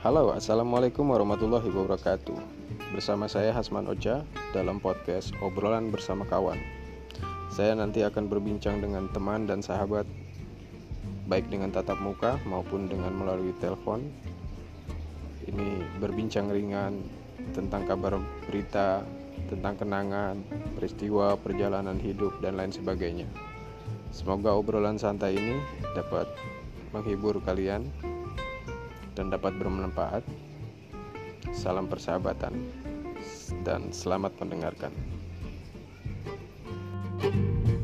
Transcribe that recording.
Halo, Assalamualaikum warahmatullahi wabarakatuh. Bersama saya Hasman Oja dalam podcast Obrolan Bersama Kawan. Saya nanti akan berbincang dengan teman dan sahabat Baik dengan tatap muka maupun dengan melalui telepon. Ini berbincang ringan tentang kabar berita Tentang kenangan, peristiwa, perjalanan hidup, dan lain sebagainya. Semoga obrolan santai ini dapat menghibur kalian dan dapat bermanfaat. Salam persahabatan dan selamat mendengarkan. thank you